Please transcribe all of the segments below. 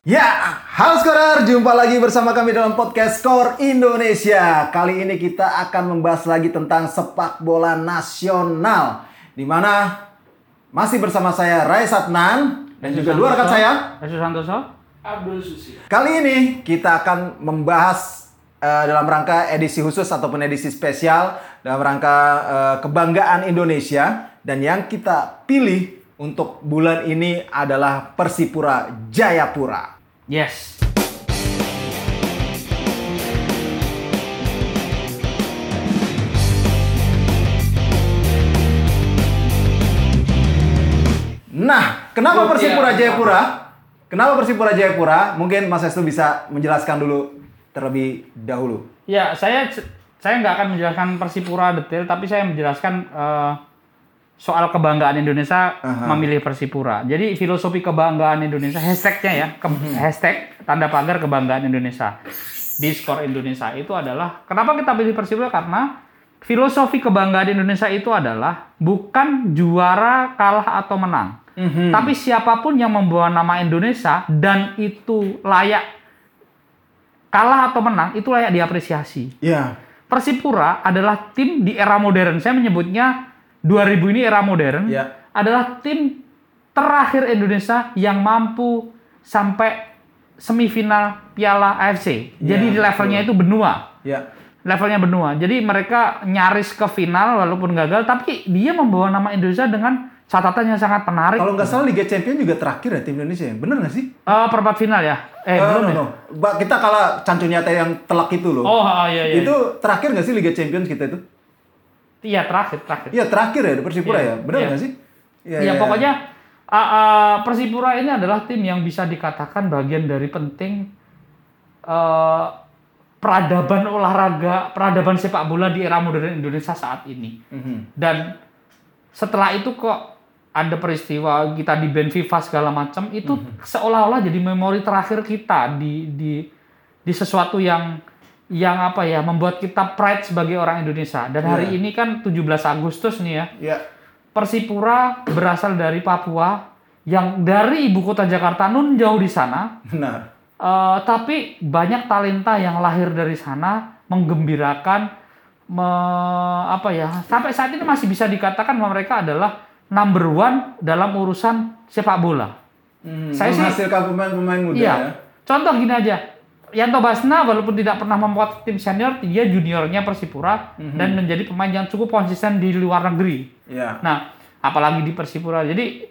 Ya, halo Skorer, jumpa lagi bersama kami dalam podcast Skor Indonesia. Kali ini kita akan membahas lagi tentang sepak bola nasional. Di mana masih bersama saya Rai Satnan dan juga dua rekan saya. Yesus Santoso. Abdul Susi. Kali ini kita akan membahas eh, dalam rangka edisi khusus ataupun edisi spesial dalam rangka eh, kebanggaan Indonesia dan yang kita pilih untuk bulan ini adalah Persipura Jayapura. Yes. Nah, kenapa Persipura iya. Jayapura? Kenapa Persipura Jayapura? Mungkin Mas Estu bisa menjelaskan dulu terlebih dahulu. Ya, saya saya nggak akan menjelaskan Persipura detail, tapi saya menjelaskan eh, soal kebanggaan Indonesia Aha. memilih Persipura. Jadi filosofi kebanggaan Indonesia hashtagnya ya, ke- Mhm. hashtag tanda pagar kebanggaan Indonesia di skor Indonesia itu adalah kenapa kita pilih Persipura karena filosofi kebanggaan Indonesia itu adalah bukan juara kalah atau menang. Mhm. Tapi siapa pun yang membawa nama Indonesia dan itu layak kalah atau menang, itu layak diapresiasi. Ya, Persipura adalah tim di era modern. Saya menyebutnya 2000 ini era modern. Ya. Adalah tim terakhir Indonesia yang mampu sampai semifinal Piala AFC. Jadi Ya, di levelnya itu benua ya. levelnya benua. Jadi mereka nyaris ke final walaupun gagal, tapi dia membawa nama Indonesia dengan catatan yang sangat menarik. Kalau nggak salah Liga Champion juga terakhir ya tim Indonesia ya? Bener nggak sih? Eh, perempat final ya? Eh, Eh, belum no, ya? no. Ba- Kita kalah Cancu Nyata yang telak itu loh. Oh, ah, iya, iya. Itu terakhir nggak sih Liga Champions kita itu? Iya, terakhir, terakhir. Iya terakhir ya di Persipura Iya, ya? Bener iya. nggak sih? Iya, Ya, iya, pokoknya ah, ah, Persipura ini adalah tim yang bisa dikatakan bagian dari penting eh, peradaban olahraga, peradaban sepak bola di era modern Indonesia saat ini. Mhm. Dan setelah itu kok ada peristiwa kita di band FIFA segala macam itu seolah-olah jadi memori terakhir kita di di di sesuatu yang yang apa ya membuat kita pride sebagai orang Indonesia. Dan hari Iya. ini kan 17 Agustus nih ya. Iya. Persipura berasal dari Papua yang dari ibu kota Jakarta nun jauh di sana. Benar. Eh, tapi banyak talenta yang lahir dari sana menggembirakan me- apa ya sampai saat ini masih bisa dikatakan bahwa mereka adalah number one dalam urusan sepak bola. Hmm, Saya sih- menghasilkan pemain-pemain muda Iya. ya. Contoh gini aja. Yanto Basna walaupun tidak pernah membuat tim senior, dia juniornya Persipura dan menjadi pemain yang cukup konsisten di luar negeri. Iya. Nah, apalagi di Persipura. Jadi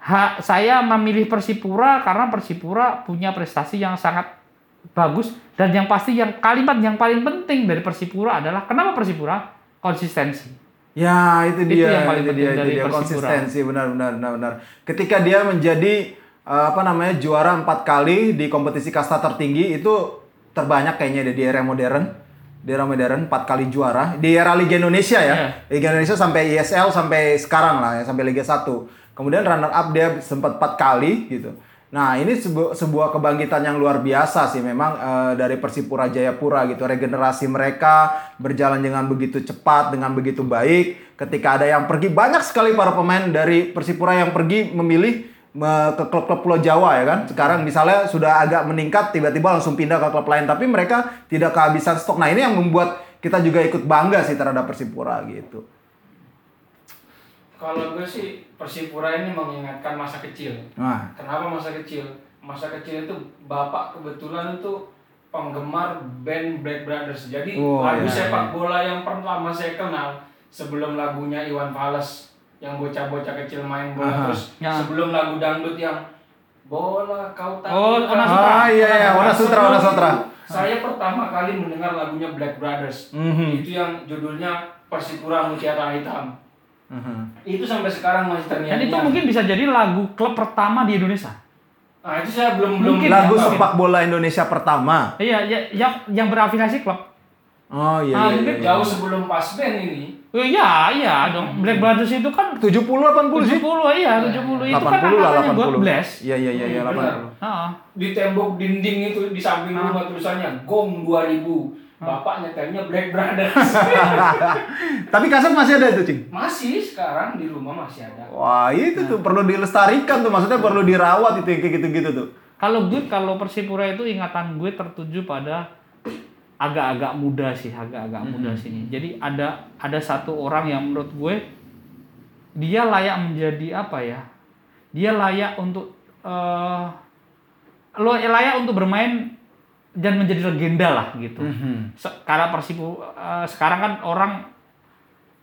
ha- saya memilih Persipura karena Persipura punya prestasi yang sangat bagus dan yang pasti yang kalimat yang paling penting dari Persipura adalah kenapa Persipura konsistensi. Ya itu Itu dia, yang paling itu penting dia, itu dari dia Persipura. konsistensi benar, benar, benar, benar. Ketika dia menjadi apa namanya juara empat kali di kompetisi kasta tertinggi itu terbanyak kayaknya di era modern, di era modern empat kali juara. Di era Liga Indonesia ya, Iya. Liga Indonesia sampai ISL sampai sekarang lah ya sampai Liga 1 Kemudian runner up dia sempat empat kali gitu. Nah ini sebu- sebuah kebangkitan yang luar biasa sih. Memang eh, dari Persipura Jayapura gitu regenerasi mereka berjalan dengan begitu cepat dengan begitu baik. Ketika ada yang pergi banyak sekali para pemain dari Persipura yang pergi memilih me- ke klub-klub Pulau Jawa ya kan sekarang misalnya sudah agak meningkat tiba-tiba langsung pindah ke klub lain tapi mereka tidak kehabisan stok nah ini yang membuat kita juga ikut bangga sih terhadap Persipura gitu Kalau gue sih Persipura ini mengingatkan masa kecil. nah Kenapa masa kecil? Masa kecil itu bapak kebetulan itu penggemar band Black Brothers. Jadi Oh, lagu iya, sepak iya. bola yang pertama saya kenal sebelum lagunya Iwan Fals yang bocah-bocah kecil main bola Aha. terus Ya. sebelum lagu dangdut yang bola kau tahu Oh, kan? Ona Sutra. Ah, iya, iya, Ona Sutra, Ona Sutra. Saya pertama kali mendengar lagunya Black Brothers. Mhm. Itu yang judulnya Persipura Mutiara Hitam. Mhm. Itu sampai sekarang masih terngiang. Dan itu mungkin bisa jadi lagu klub pertama di Indonesia. Nah, itu saya belum belum Mungkin lagu ya, sepak bola Indonesia pertama Iya, ya, yang yang berafiliasi klub. Oh iya, Ah, iya, mungkin iya, iya. jauh sebelum pas band ini. Oh, iya, iya dong. Black Brothers itu kan 70 80 sih 70 iya, 70 itu kan 80 lah angkatannya God 80 Bless. iya iya iya iya Hmm, benar. 80 Heeh. Di tembok dinding itu di samping rumah tulisannya Gong 2000. Bapak nyetelnya Black Brothers. tapi kaset masih ada itu cing masih sekarang di rumah masih ada. wah itu tuh perlu dilestarikan tuh maksudnya perlu dirawat itu kayak gitu-gitu tuh Kalau gue kalau Persipura itu ingatan gue tertuju pada agak-agak muda sih, agak-agak muda sini. Jadi ada ada satu orang yang menurut gue dia layak menjadi apa ya? Dia layak untuk eh lo layak untuk bermain dan menjadi legenda lah gitu. Mhm. Se- Karena Persipu eh, sekarang kan orang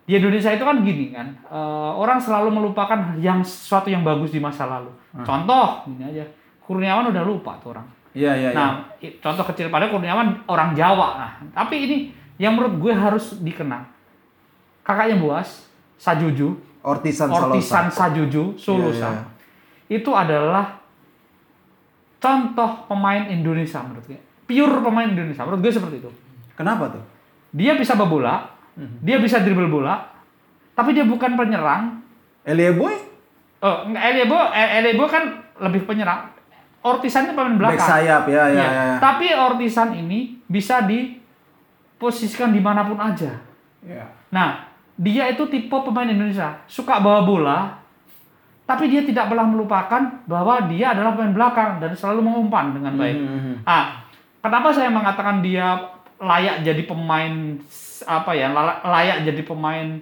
di Indonesia itu kan gini kan, eh, orang selalu melupakan yang sesuatu yang bagus di masa lalu. Contoh, gini aja, Kurniawan udah lupa tuh orang. Iya, iya, iya. Nah, i- contoh kecil pada Kurniawan orang Jawa. Nah, tapi ini yang menurut gue harus dikenang. Kakaknya Buas, Sajuju, Ortisan, Ortisan. Sajuju. Iya, iya. Itu adalah contoh pemain Indonesia menurut gue. Pure pemain Indonesia. Menurut gue seperti itu. Kenapa tuh? Dia bisa bola, dia bisa dribble bola, tapi dia bukan penyerang. Elie Boy? Oh, enggak Elebo, Elebo kan lebih penyerang. Ortisan itu pemain belakang. Back sayap, ya, ya, Iya. ya. Tapi Ortisan ini bisa diposisikan di mana pun aja. Iya. Nah, dia itu tipe pemain Indonesia, suka bawa bola, tapi dia tidak pernah melupakan bahwa dia adalah pemain belakang dan selalu mengumpan dengan baik. Mhm. Ah, kenapa saya mengatakan dia layak jadi pemain apa ya, la- layak jadi pemain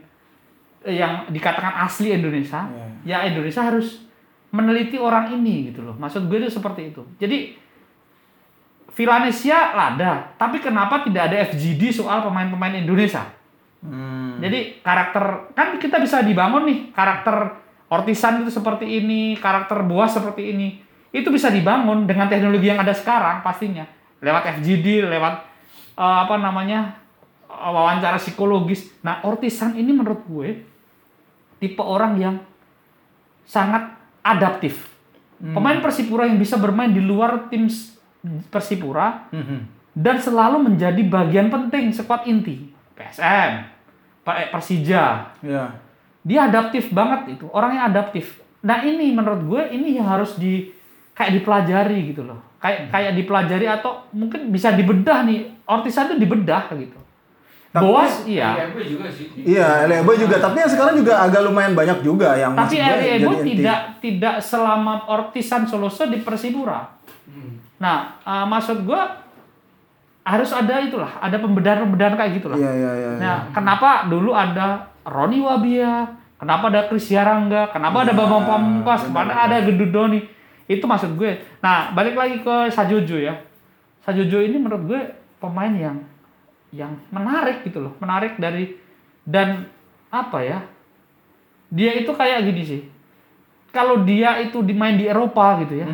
yang dikatakan asli Indonesia? Ya Indonesia harus meneliti orang ini gitu loh. Maksud gue itu seperti itu. Jadi Villanesia lada, tapi kenapa tidak ada FGD soal pemain-pemain Indonesia? Hmm. Jadi karakter kan kita bisa dibangun nih karakter Ortisan itu seperti ini, karakter Buas seperti ini. Itu bisa dibangun dengan teknologi yang ada sekarang pastinya. Lewat FGD, lewat eh, apa namanya? eh, wawancara psikologis. Nah, Ortisan ini menurut gue tipe orang yang sangat adaptif. Pemain Persipura yang bisa bermain di luar tim Persipura Mhm. dan selalu menjadi bagian penting skuad inti. PSM, Pak- Persija, Iya. dia adaptif banget itu orangnya adaptif nah ini menurut gue ini yang harus di kayak dipelajari gitu loh kayak kayak dipelajari atau mungkin bisa dibedah nih Ortisan itu dibedah gitu Tapi- Boas iya Ebo juga sih. Iya, Elie Boy juga. Tapi yang sekarang juga agak lumayan banyak juga yang tapi Eli Ebo jadi inti. tidak tidak selama Ortisan Soloso di Persipura Hmm. nah eh, maksud gue harus ada itulah ada pembedahan-pembedahan kayak gitulah Iya, iya, iya. Nah, kenapa dulu ada Roni Wabia, kenapa ada Kris Yarangga, kenapa ada Bambang Pamungkas, kenapa ada Gendut Doni. Itu maksud gue. Nah, balik lagi ke Sajojo ya. Sajojo ini menurut gue pemain yang yang menarik gitu loh, menarik dari dan apa ya? Dia itu kayak gini sih. Kalau dia itu dimain di Eropa gitu ya.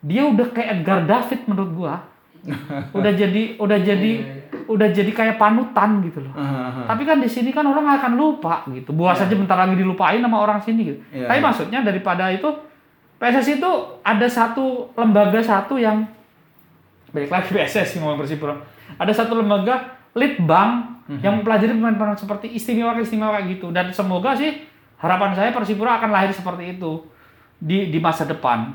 Dia udah kayak Edgar David menurut gua. udah jadi udah jadi udah jadi kayak panutan gitu loh. Aha, aha. Tapi kan di sini kan orang akan lupa gitu. Buas aja bentar lagi dilupain sama orang sini gitu. Iya, Tapi iya. maksudnya daripada itu PSSI itu ada satu lembaga satu yang balik lagi PSSI ngomong Persipura. Ada satu lembaga litbang Mhm. yang mempelajari pemain-pemain seperti istimewa istimewa kayak gitu dan semoga sih harapan saya Persipura akan lahir seperti itu di di masa depan.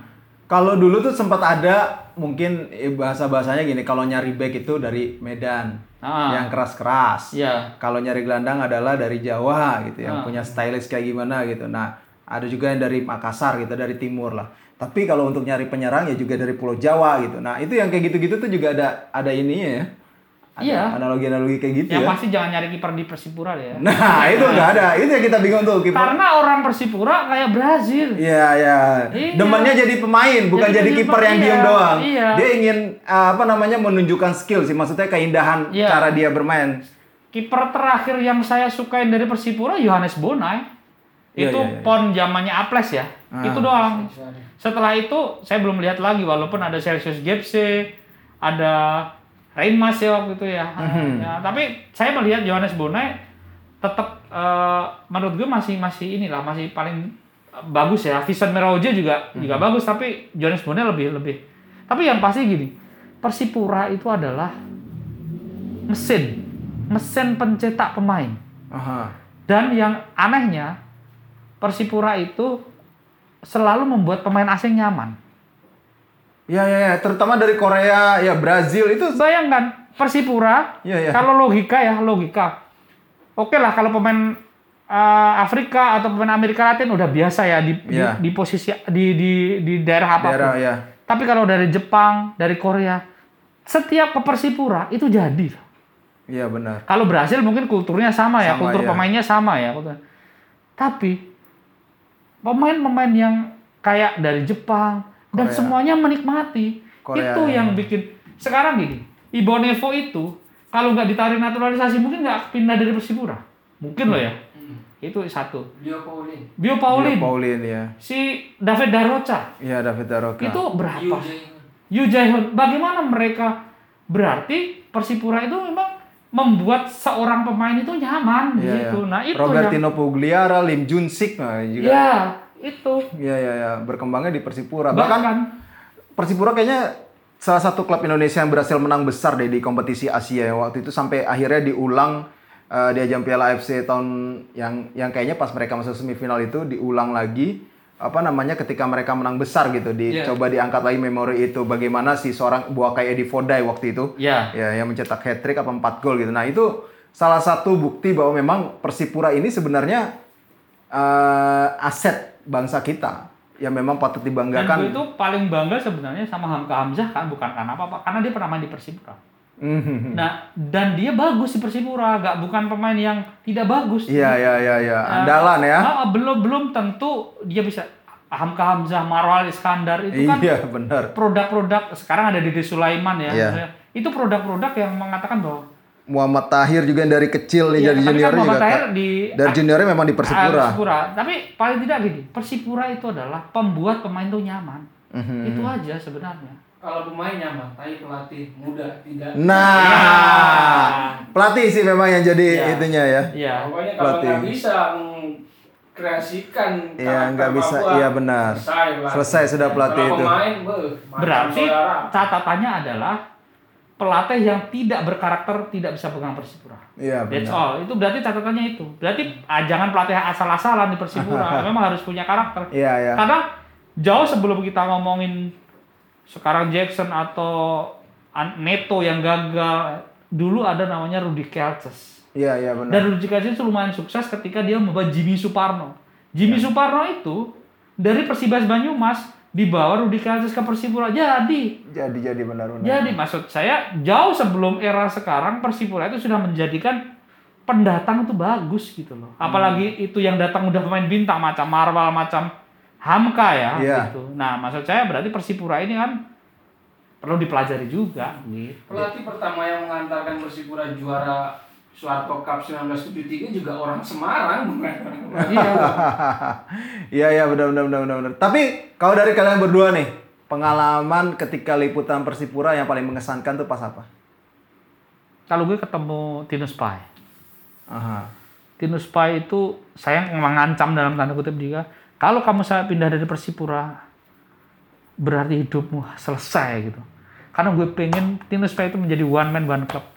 Kalau dulu tuh sempat ada mungkin eh, bahasa-bahasanya gini, kalau nyari back itu dari Medan Ah. yang keras-keras. Iya. Kalau nyari gelandang adalah dari Jawa gitu, Ah. yang punya stylist kayak gimana gitu. Nah, ada juga yang dari Makassar gitu, dari timur lah. Tapi kalau untuk nyari penyerang ya juga dari Pulau Jawa gitu. Nah, itu yang kayak gitu-gitu tuh juga ada ada ininya ya. Ada Iya. Analogi-analogi kayak gitu Yang ya. pasti jangan nyari kiper di Persipura deh ya. Nah, itu nggak ada. Itu yang kita bingung tuh kiper. Karena orang Persipura kayak Brazil. Iya, iya. Iya. Demennya jadi pemain, bukan Jadi jadi kiper yang pemain, diem iya, doang. iya. Dia ingin uh, apa namanya menunjukkan skill sih, maksudnya keindahan Iya. cara dia bermain. Kiper terakhir yang saya sukain dari Persipura Yohanes Bonai. Iya, itu iya, iya. pon zamannya Aples ya. Ah. Itu doang. Setelah itu saya belum lihat lagi walaupun ada Celsius Gepse, ada Reinmas ya waktu itu ya. Mhm. Ya, tapi saya melihat Yohanes Bonai tetap eh, menurut gue masih masih inilah masih paling bagus ya. Vincent Meroje juga Mhm. juga bagus tapi Yohanes Bonai lebih lebih. Tapi yang pasti gini, Persipura itu adalah mesin mesin pencetak pemain. Aha. Dan yang anehnya, Persipura itu selalu membuat pemain asing nyaman. Iya, iya, iya. terutama dari Korea, ya Brazil itu Bayangkan, Persipura, Iya, iya. kalau logika ya, logika. Oke lah, kalau pemain eh, Afrika atau pemain Amerika Latin udah biasa ya di, di- Iya. di, posisi di, di, di daerah apa pun. daerah ya. Tapi kalau dari Jepang, dari Korea, setiap ke Persipura itu jadi. Iya benar. Kalau Brasil mungkin kulturnya sama ya, Sama, kultur ya. pemainnya sama ya. Tapi pemain-pemain yang kayak dari Jepang dan Korea. semuanya menikmati. Korea, itu ya. yang bikin sekarang gini, Ibonevo itu kalau nggak ditarik naturalisasi mungkin nggak pindah dari Persipura. Mungkin loh ya. Hmm. Itu satu. Dia Paulin. Bio Paulin, Iya, Paulin ya. si David Daroca Iya David Daroka. itu berapa? Yu Jae-hyun, bagaimana mereka berarti Persipura itu memang membuat seorang pemain itu nyaman Iya, gitu. iya. Nah, itu Robertino Pugliara, Lim Jun Sik nah, yang juga. ya itu. Iya iya iya. Berkembangnya di Persipura. Bahkan bahkan Persipura kayaknya salah satu klub Indonesia yang berhasil menang besar deh di kompetisi Asia ya. waktu itu sampai akhirnya diulang eh, di ajang Piala AFC tahun yang yang kayaknya pas mereka masuk semifinal itu diulang lagi apa namanya ketika mereka menang besar gitu. Dicoba diangkat lagi memori itu bagaimana si seorang buah kayak Edi Fodai waktu itu. Ya ya yang mencetak hat trick apa 4 gol gitu. Nah, itu salah satu bukti bahwa memang Persipura ini sebenarnya eh, aset bangsa kita yang memang patut dan dibanggakan. gue itu paling bangga sebenarnya sama Hamka Hamzah kan bukan karena apa-apa karena dia pernah main di Persipura. Mhm. Nah, dan dia bagus di Persipura, gak bukan pemain yang tidak bagus. Iya iya iya iya Nah, andalan ya. ah, belum belum tentu dia bisa Hamka Hamzah, Marwal Iskandar itu kan Iya benar. produk-produk sekarang ada Dede Sulaiman ya. Misalnya. Itu produk-produk yang mengatakan bahwa Muhammad Tahir juga yang dari kecil nih Iya, jadi tapi junior kan Muhammad juga. Tahir di dari juniornya memang di Ah, Persipura. Persipura. Tapi paling tidak gini, Persipura itu adalah pembuat pemain itu nyaman. Mhm. Itu aja sebenarnya. Kalau pemain nyaman, tapi pelatih muda tidak. Nah, Iya. pelatih sih memang yang jadi Iya. itunya ya. Iya. Pokoknya kalau Pelatih. nggak bisa mengkreasikan Iya, karakter nggak bisa. Papua, Iya, benar. Selesai. Selesai sudah pelatih kalau itu. pemain, beuh, Berarti catatannya adalah pelatih yang tidak berkarakter tidak bisa pegang Persipura. Iya That's benar. all. Itu berarti catatannya itu. Berarti ah, jangan pelatih asal-asalan di Persipura. Memang harus punya karakter. Iya iya. Karena jauh sebelum kita ngomongin sekarang Jackson atau Neto yang gagal, dulu ada namanya Rudy Kelces. Iya iya benar. Dan Rudy Kelces itu lumayan sukses ketika dia membawa Jimmy Suparno. Jimmy Ya. Suparno itu dari Persibas Banyumas dibawa Rudy Kelces ke Persipura. Jadi, Jadi jadi benar benar. jadi maksud saya jauh sebelum era sekarang Persipura itu sudah menjadikan pendatang itu bagus gitu loh. Hmm. Apalagi itu yang datang udah pemain bintang macam Marwal, macam Hamka ya Iya. gitu. Nah, maksud saya berarti Persipura ini kan perlu dipelajari juga gitu. Pelatih pertama yang mengantarkan Persipura juara Suharto Cup 1973 juga orang Semarang, bukan? Iya. Iya iya benar benar benar benar. benar. Tapi kalau dari kalian berdua nih, pengalaman ketika liputan Persipura yang paling mengesankan tuh pas apa? Kalau gue ketemu Tinus Pai. Aha. Tinus Pai itu saya mengancam dalam tanda kutip juga kalau kamu saya pindah dari Persipura berarti hidupmu selesai gitu. Karena gue pengen Tinus Pai itu menjadi one man one club.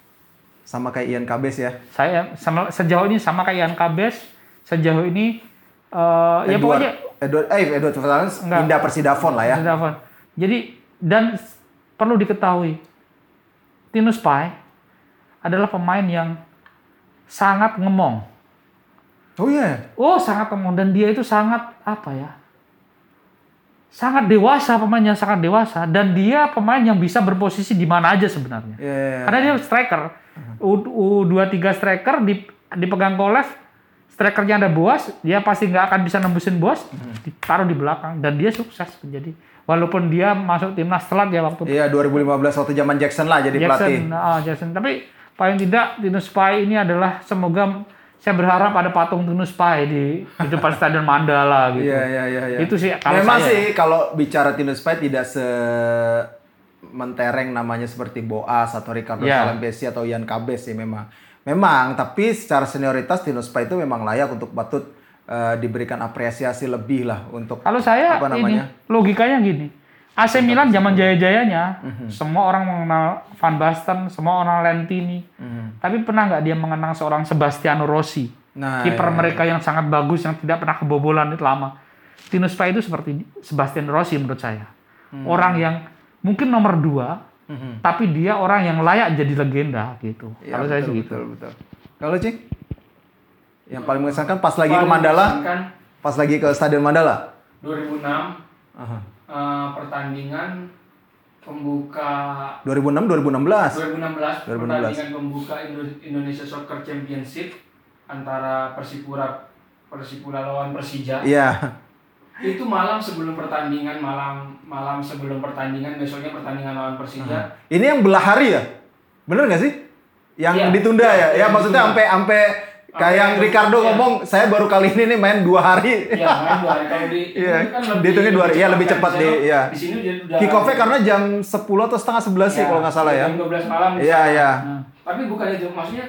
Sama kayak Ian Kabes ya. Saya sama, sejauh ini sama kayak Ian Kabes, sejauh ini ya Edward, pokoknya Edward, eh Edward Fernandes pindah Persidafon lah ya. Telepon. Jadi dan perlu diketahui Tinus Pai adalah pemain yang sangat ngemong. Oh iya. Oh, sangat ngemong dan dia itu sangat apa ya? Sangat dewasa pemainnya sangat dewasa dan dia pemain yang bisa berposisi di mana aja sebenarnya. Iya, iya, iya. Karena dia striker. U, U23 striker di, dipegang Kolev, strikernya ada Boas, dia pasti nggak akan bisa nembusin Boas, ditaruh di belakang dan dia sukses menjadi walaupun dia masuk timnas telat ya waktu Iya 2015 waktu zaman Jackson lah jadi pelatih. Jackson, ah, Jackson. Tapi paling tidak Tinus Pai ini adalah semoga saya berharap ada patung Tinus Pai di, di depan Stadion Mandala gitu. Iya iya iya. iya. Itu sih kalau Memang saya. sih kalau bicara Tinus Pai tidak se mentereng namanya seperti Boas atau Ricardo Iya. Salembesi atau Ian Kabes sih memang. Memang, tapi secara senioritas Tinus Pai itu memang layak untuk patut eh, diberikan apresiasi lebih lah untuk Kalau saya apa ini namanya? logikanya gini. AC Milan zaman jaya-jayanya, Mhm. semua orang mengenal Van Basten, semua orang Lentini. Mhm. Tapi pernah nggak dia mengenang seorang Sebastiano Rossi? Nah, kiper iya. mereka yang sangat bagus yang tidak pernah kebobolan itu lama. Tinus Pai itu seperti Sebastian Rossi menurut saya. Hmm. Orang yang mungkin nomor dua, Mhm. tapi dia orang yang layak jadi legenda gitu. Iya, Kalau saya sih gitu. betul, betul. Kalau Cik? Yang paling mengesankan pas lagi ke Paling Mandala, mengesankan pas lagi ke Stadion Mandala. 2006 Aha. eh, pertandingan pembuka 2006 2016. 2016, 2016. pertandingan pembuka Indo- Indonesia Soccer Championship antara Persipura Persipura lawan Persija. Iya. Itu malam sebelum pertandingan, malam malam sebelum pertandingan, besoknya pertandingan lawan Persija. Ini yang belah hari ya? Bener nggak sih? Yang Iya. ditunda ya? Ya yang maksudnya sampai sampai kayak yang Ricardo iya. ngomong, saya baru kali ini nih main dua hari. Iya, main dua hari. Kalau di ini kan lebih- dihitungnya dua hari. Iya, lebih cepat kan. di- sana, iya. Di sini udah Kick off-nya karena jam 10 atau setengah 11 sih Iya, kalau nggak salah ya. Jam 12 malam. di Iya, iya. Nah, tapi bukan itu, maksudnya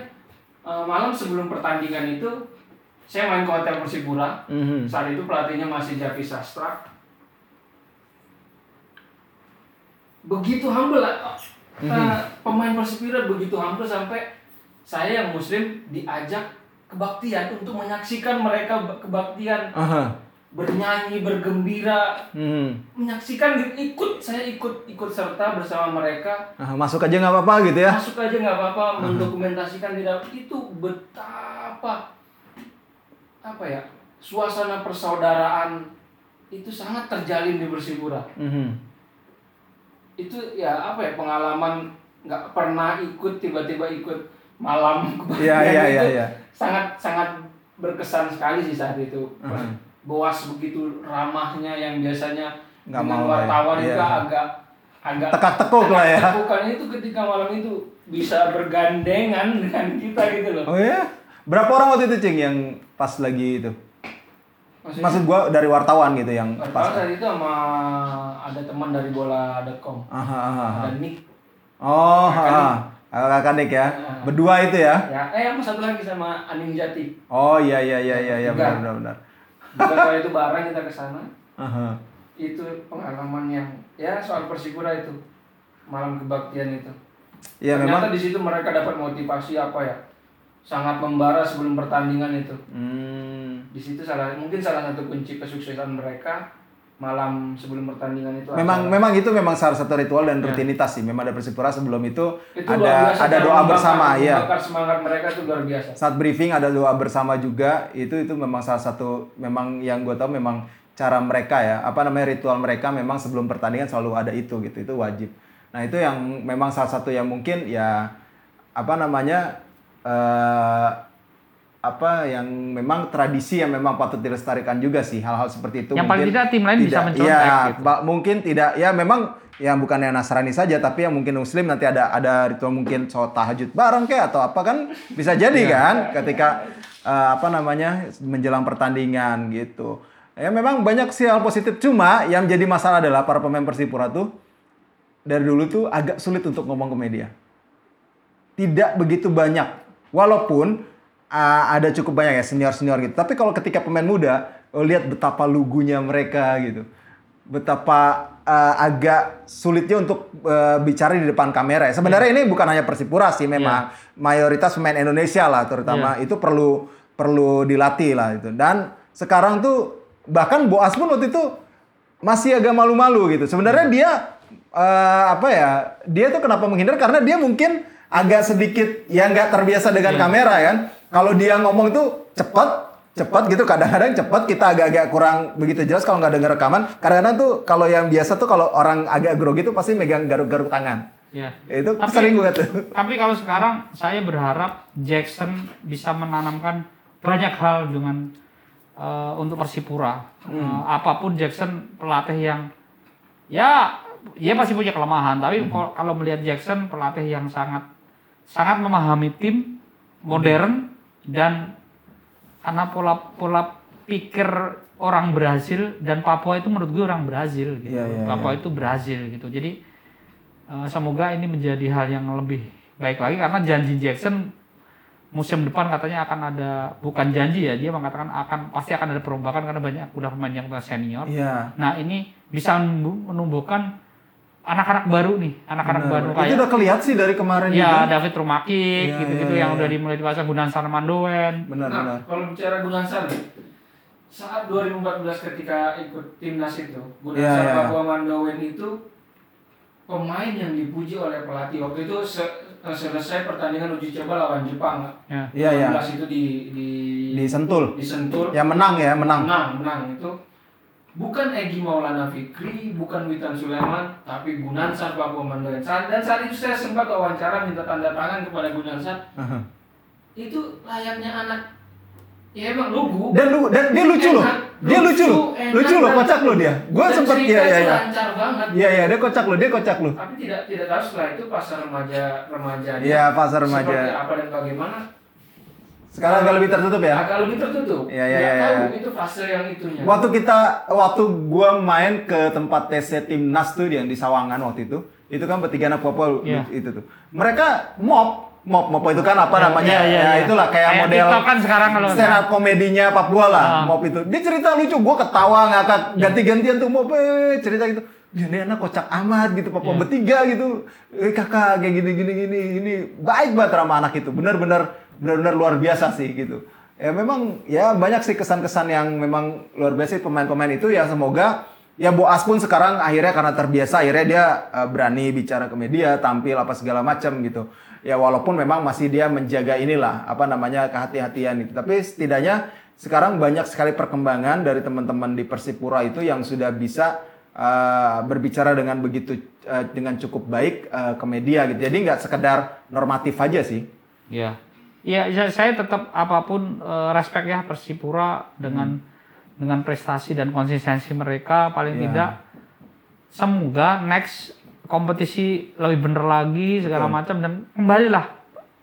eh, malam sebelum pertandingan itu saya main ke hotel Persipura. Mhm. Saat itu pelatihnya masih Javi Sastra. Begitu humble lah. Mhm. Eh, pemain Persipura begitu humble sampai saya yang muslim diajak kebaktian untuk menyaksikan mereka kebaktian Aha. bernyanyi bergembira Mhm. menyaksikan gitu. ikut saya ikut ikut serta bersama mereka Ah, masuk aja nggak apa-apa gitu ya. masuk aja nggak apa-apa mendokumentasikan tidak itu betapa apa ya suasana persaudaraan itu sangat terjalin di Persipura Mhm. itu ya apa ya pengalaman nggak pernah ikut tiba-tiba ikut malam Iya, kebaktian iya, itu iya, iya. sangat sangat berkesan sekali sih saat itu Mhm. boas begitu ramahnya yang biasanya Nggak dengan ya. wartawan Iya. juga agak agak Tekak-tekuk lah ya. Tekuk-tekukan itu ketika malam itu bisa bergandengan dengan kita gitu loh Oh ya? Berapa orang waktu itu Cing yang pas lagi itu? Maksudnya, Maksud gua dari wartawan gitu yang wartawan pas. saat itu sama ada teman dari bola.com Aha, aha, aha. ada Nick Oh. Kakak Nick ya. Berdua itu ya. ya eh sama satu lagi sama Aning Jati Oh iya iya iya iya iya Tiga. benar benar benar. Bukan itu bareng kita ke sana Aha. itu pengalaman yang ya soal Persipura itu malam kebaktian itu Iya ternyata memang. di situ mereka dapat motivasi apa ya sangat membara sebelum pertandingan itu Hmm. di situ salah mungkin salah satu kunci kesuksesan mereka malam sebelum pertandingan itu Memang adalah- memang itu memang salah satu ritual dan Ya. rutinitas sih. Memang ada Persipura sebelum itu, itu ada biasa ada doa membakar- bersama ya. membakar semangat mereka itu luar biasa Saat briefing ada doa bersama juga. Itu itu memang salah satu memang yang gue tahu memang cara mereka ya. Apa namanya ritual mereka memang sebelum pertandingan selalu ada itu gitu. Itu wajib. Nah, itu yang memang salah satu yang mungkin ya apa namanya eh apa yang memang tradisi yang memang patut dilestarikan juga sih hal-hal seperti itu Yang paling mungkin tidak tim lain bisa mencontek ya, gitu. mungkin tidak ya memang yang bukannya Nasrani saja tapi yang mungkin Muslim nanti ada ada ritual mungkin sholat tahajud bareng kayak atau apa kan bisa jadi Iya. kan ketika eh, apa namanya menjelang pertandingan gitu ya memang banyak sih hal positif cuma yang jadi masalah adalah para pemain Persipura tuh dari dulu tuh agak sulit untuk ngomong ke media tidak begitu banyak walaupun uh, ada cukup banyak ya senior senior gitu. Tapi kalau ketika pemain muda oh, lihat betapa lugunya mereka gitu. Betapa uh, agak sulitnya untuk uh, bicara di depan kamera ya. Sebenarnya ini bukan hanya Persipura sih memang mayoritas pemain Indonesia lah terutama. Itu perlu perlu dilatih lah itu dan sekarang tuh bahkan Boas pun waktu itu masih agak malu-malu gitu. Sebenarnya dia eh, apa ya dia tuh kenapa menghindar? Karena dia mungkin agak sedikit ya nggak terbiasa dengan kamera kan kalau dia ngomong tuh cepat cepat gitu kadang-kadang cepat kita agak-agak kurang begitu jelas kalau nggak dengar rekaman kadang-kadang tuh kalau yang biasa tuh kalau orang agak grogi tuh pasti megang garuk-garuk tangan Ya. itu Tapi- sering gue tuh Tapi kalau sekarang saya berharap Jackson bisa menanamkan banyak hal dengan eh, untuk Persipura. Hmm. Eh, apa pun Jackson pelatih yang ya dia pasti punya kelemahan, tapi Hmm. kalau melihat Jackson pelatih yang sangat sangat memahami tim modern dan karena pola pola pikir orang Brazil dan Papua itu menurut gue orang Brazil gitu. Iya, iya, Papua itu Brazil gitu. Jadi Eh, semoga ini menjadi hal yang lebih baik lagi karena janji Jackson musim depan katanya akan ada bukan janji ya dia mengatakan akan pasti akan ada perombakan karena banyak udah pemain yang senior. iya Nah ini bisa menumbu- menumbuhkan anak-anak baru nih anak-anak baru itu kayak udah kelihatan sih dari kemarin ya juga David Rumakik Iya, gitu-gitu iya, yang iya. udah dimulai dipasang Gunan Sarmandowen. benar nah benar kalau bicara Gunansar nih, saat 2014 ketika ikut timnas itu Iya, Gunansar iya. Papua Mandowen itu pemain yang dipuji oleh pelatih waktu itu se- selesai pertandingan uji coba lawan Jepang Ya. Iya, iya. 2016 itu di di di Sentul di Sentul yang menang ya menang menang menang itu bukan Egi Maulana Fikri, bukan Witan Sulaiman, tapi Gunansar Papua Mandailing. Saat- Dan saat itu saya sempat wawancara minta tanda tangan kepada Gunansar. Itu layaknya anak. Ya emang lugu. Dan lu dan dia lucu loh. Dia lucu loh. Lucu loh, kocak loh dia. Gua itu iya. lancar banget. Iya iya, dia kocak loh, dia kocak loh. Tapi tidak tidak tahu setelah itu pasar remaja remaja. Iya, pasar remaja. Seperti apa dan bagaimana? Sekarang agak lebih tertutup ya. Agak lebih tertutup. Iya, iya, iya, tahu iya. itu fase yang itunya. Waktu kita waktu gua main ke tempat TC Timnas tuh yang di Sawangan waktu itu, itu kan bertiga anak Papua Iya. itu tuh. Mereka mop mop mop itu kan apa Iya, namanya? iya, iya, ya iya. itulah kayak, Kayak model TikTok kan sekarang kalau stand up komedinya Papua lah, Ah. mop itu. Dia cerita lucu, gua ketawa ngakak ganti-gantian tuh mop eh, cerita gitu. Ya, ini anak kocak amat gitu, Papua Iya. bertiga gitu. Eh kakak kayak gini gini gini ini baik banget ramah anak itu. Benar-benar benar-benar luar biasa sih gitu. Ya memang ya banyak sih kesan-kesan yang memang luar biasa pemain-pemain itu ya semoga ya Boas pun sekarang akhirnya karena terbiasa akhirnya dia eh, berani bicara ke media, tampil apa segala macam gitu. Ya walaupun memang masih dia menjaga inilah apa namanya kehati-hatian itu. Tapi setidaknya sekarang banyak sekali perkembangan dari teman-teman di Persipura itu yang sudah bisa eh, berbicara dengan begitu eh, dengan cukup baik eh, ke media gitu. Jadi nggak sekedar normatif aja sih. Iya. Iya, ya, saya tetap apa pun eh, respect ya Persipura dengan dengan prestasi dan konsistensi mereka paling Iya. tidak semoga next kompetisi lebih bener lagi segala macam dan kembalilah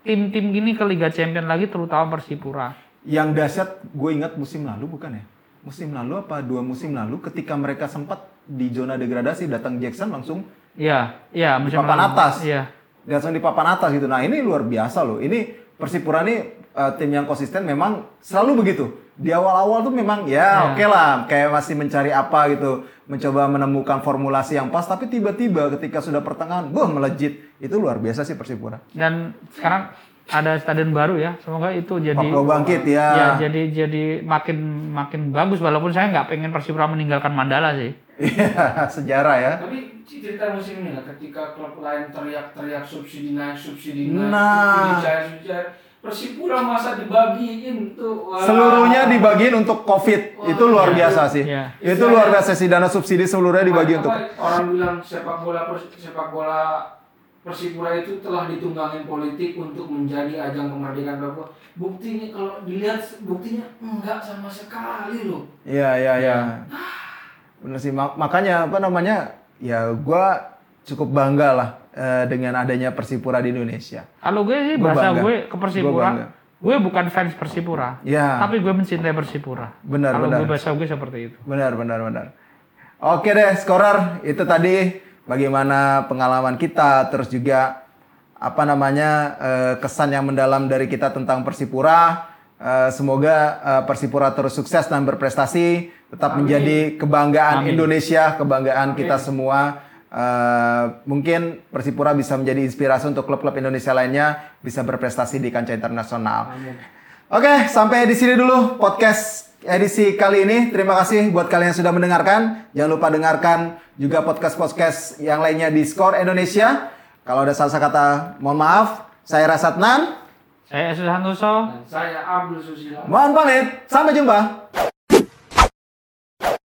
tim-tim gini ke Liga Champion lagi terutama Persipura. Yang dahsyat gue ingat musim lalu bukan ya? Musim lalu apa dua musim lalu ketika mereka sempat di zona degradasi datang Jackson langsung Iya, iya di papan lalu. atas. Iya. Langsung di papan atas gitu. Nah, ini luar biasa loh. Ini Persipura ini eh, tim yang konsisten memang selalu begitu. Di awal-awal tuh memang ya Ya. oke lah kayak masih mencari apa gitu, mencoba menemukan formulasi yang pas tapi tiba-tiba ketika sudah pertengahan, wah melejit. Itu luar biasa sih Persipura. Dan sekarang ada stadion baru ya. Semoga itu jadi Papua bangkit ya. ya jadi jadi makin makin bagus walaupun saya nggak pengen Persipura meninggalkan Mandala sih. Iya, sejarah ya. Tapi cerita musim ini lah, ketika klub lain teriak-teriak subsidi naik, subsidi naik, Nah. subsidi cair, subsidi cair. Persipura masa dibagiin tuh. Wah. Seluruhnya dibagiin untuk COVID. Wah. itu luar biasa sih. Iya. Itu luar biasa sih dana subsidi seluruhnya dibagi Apa- untuk orang bilang sepak bola sepak bola Persipura itu telah ditunggangin politik untuk menjadi ajang kemerdekaan Papua. Buktinya kalau dilihat buktinya enggak sama sekali loh. Iya, iya, iya. Bener sih mak- makanya apa namanya? Ya gua cukup bangga lah eh, dengan adanya Persipura di Indonesia. Kalau gue sih Gua bahasa bangga. gue ke Persipura, bangga. gue bukan fans Persipura, Ya. tapi gue mencintai Persipura. Benar, Kalau benar. gue bahasa gue seperti itu. Benar, benar, benar. Oke deh, skorer. Itu tadi bagaimana pengalaman kita, terus juga apa namanya eh, kesan yang mendalam dari kita tentang Persipura. Eh, semoga eh, Persipura terus sukses dan berprestasi, tetap menjadi kebanggaan Indonesia, kebanggaan kita semua. Eh, mungkin Persipura bisa menjadi inspirasi untuk klub-klub Indonesia lainnya bisa berprestasi di kancah internasional. Oke, sampai di sini dulu podcast edisi kali ini. Terima kasih buat kalian yang sudah mendengarkan. Jangan lupa dengarkan juga podcast-podcast yang lainnya di Skor Indonesia. Kalau ada salah kata, mohon maaf. Saya Rasatnan. Saya. Dan saya Abdul Susila. Mohon pamit. Sampai jumpa.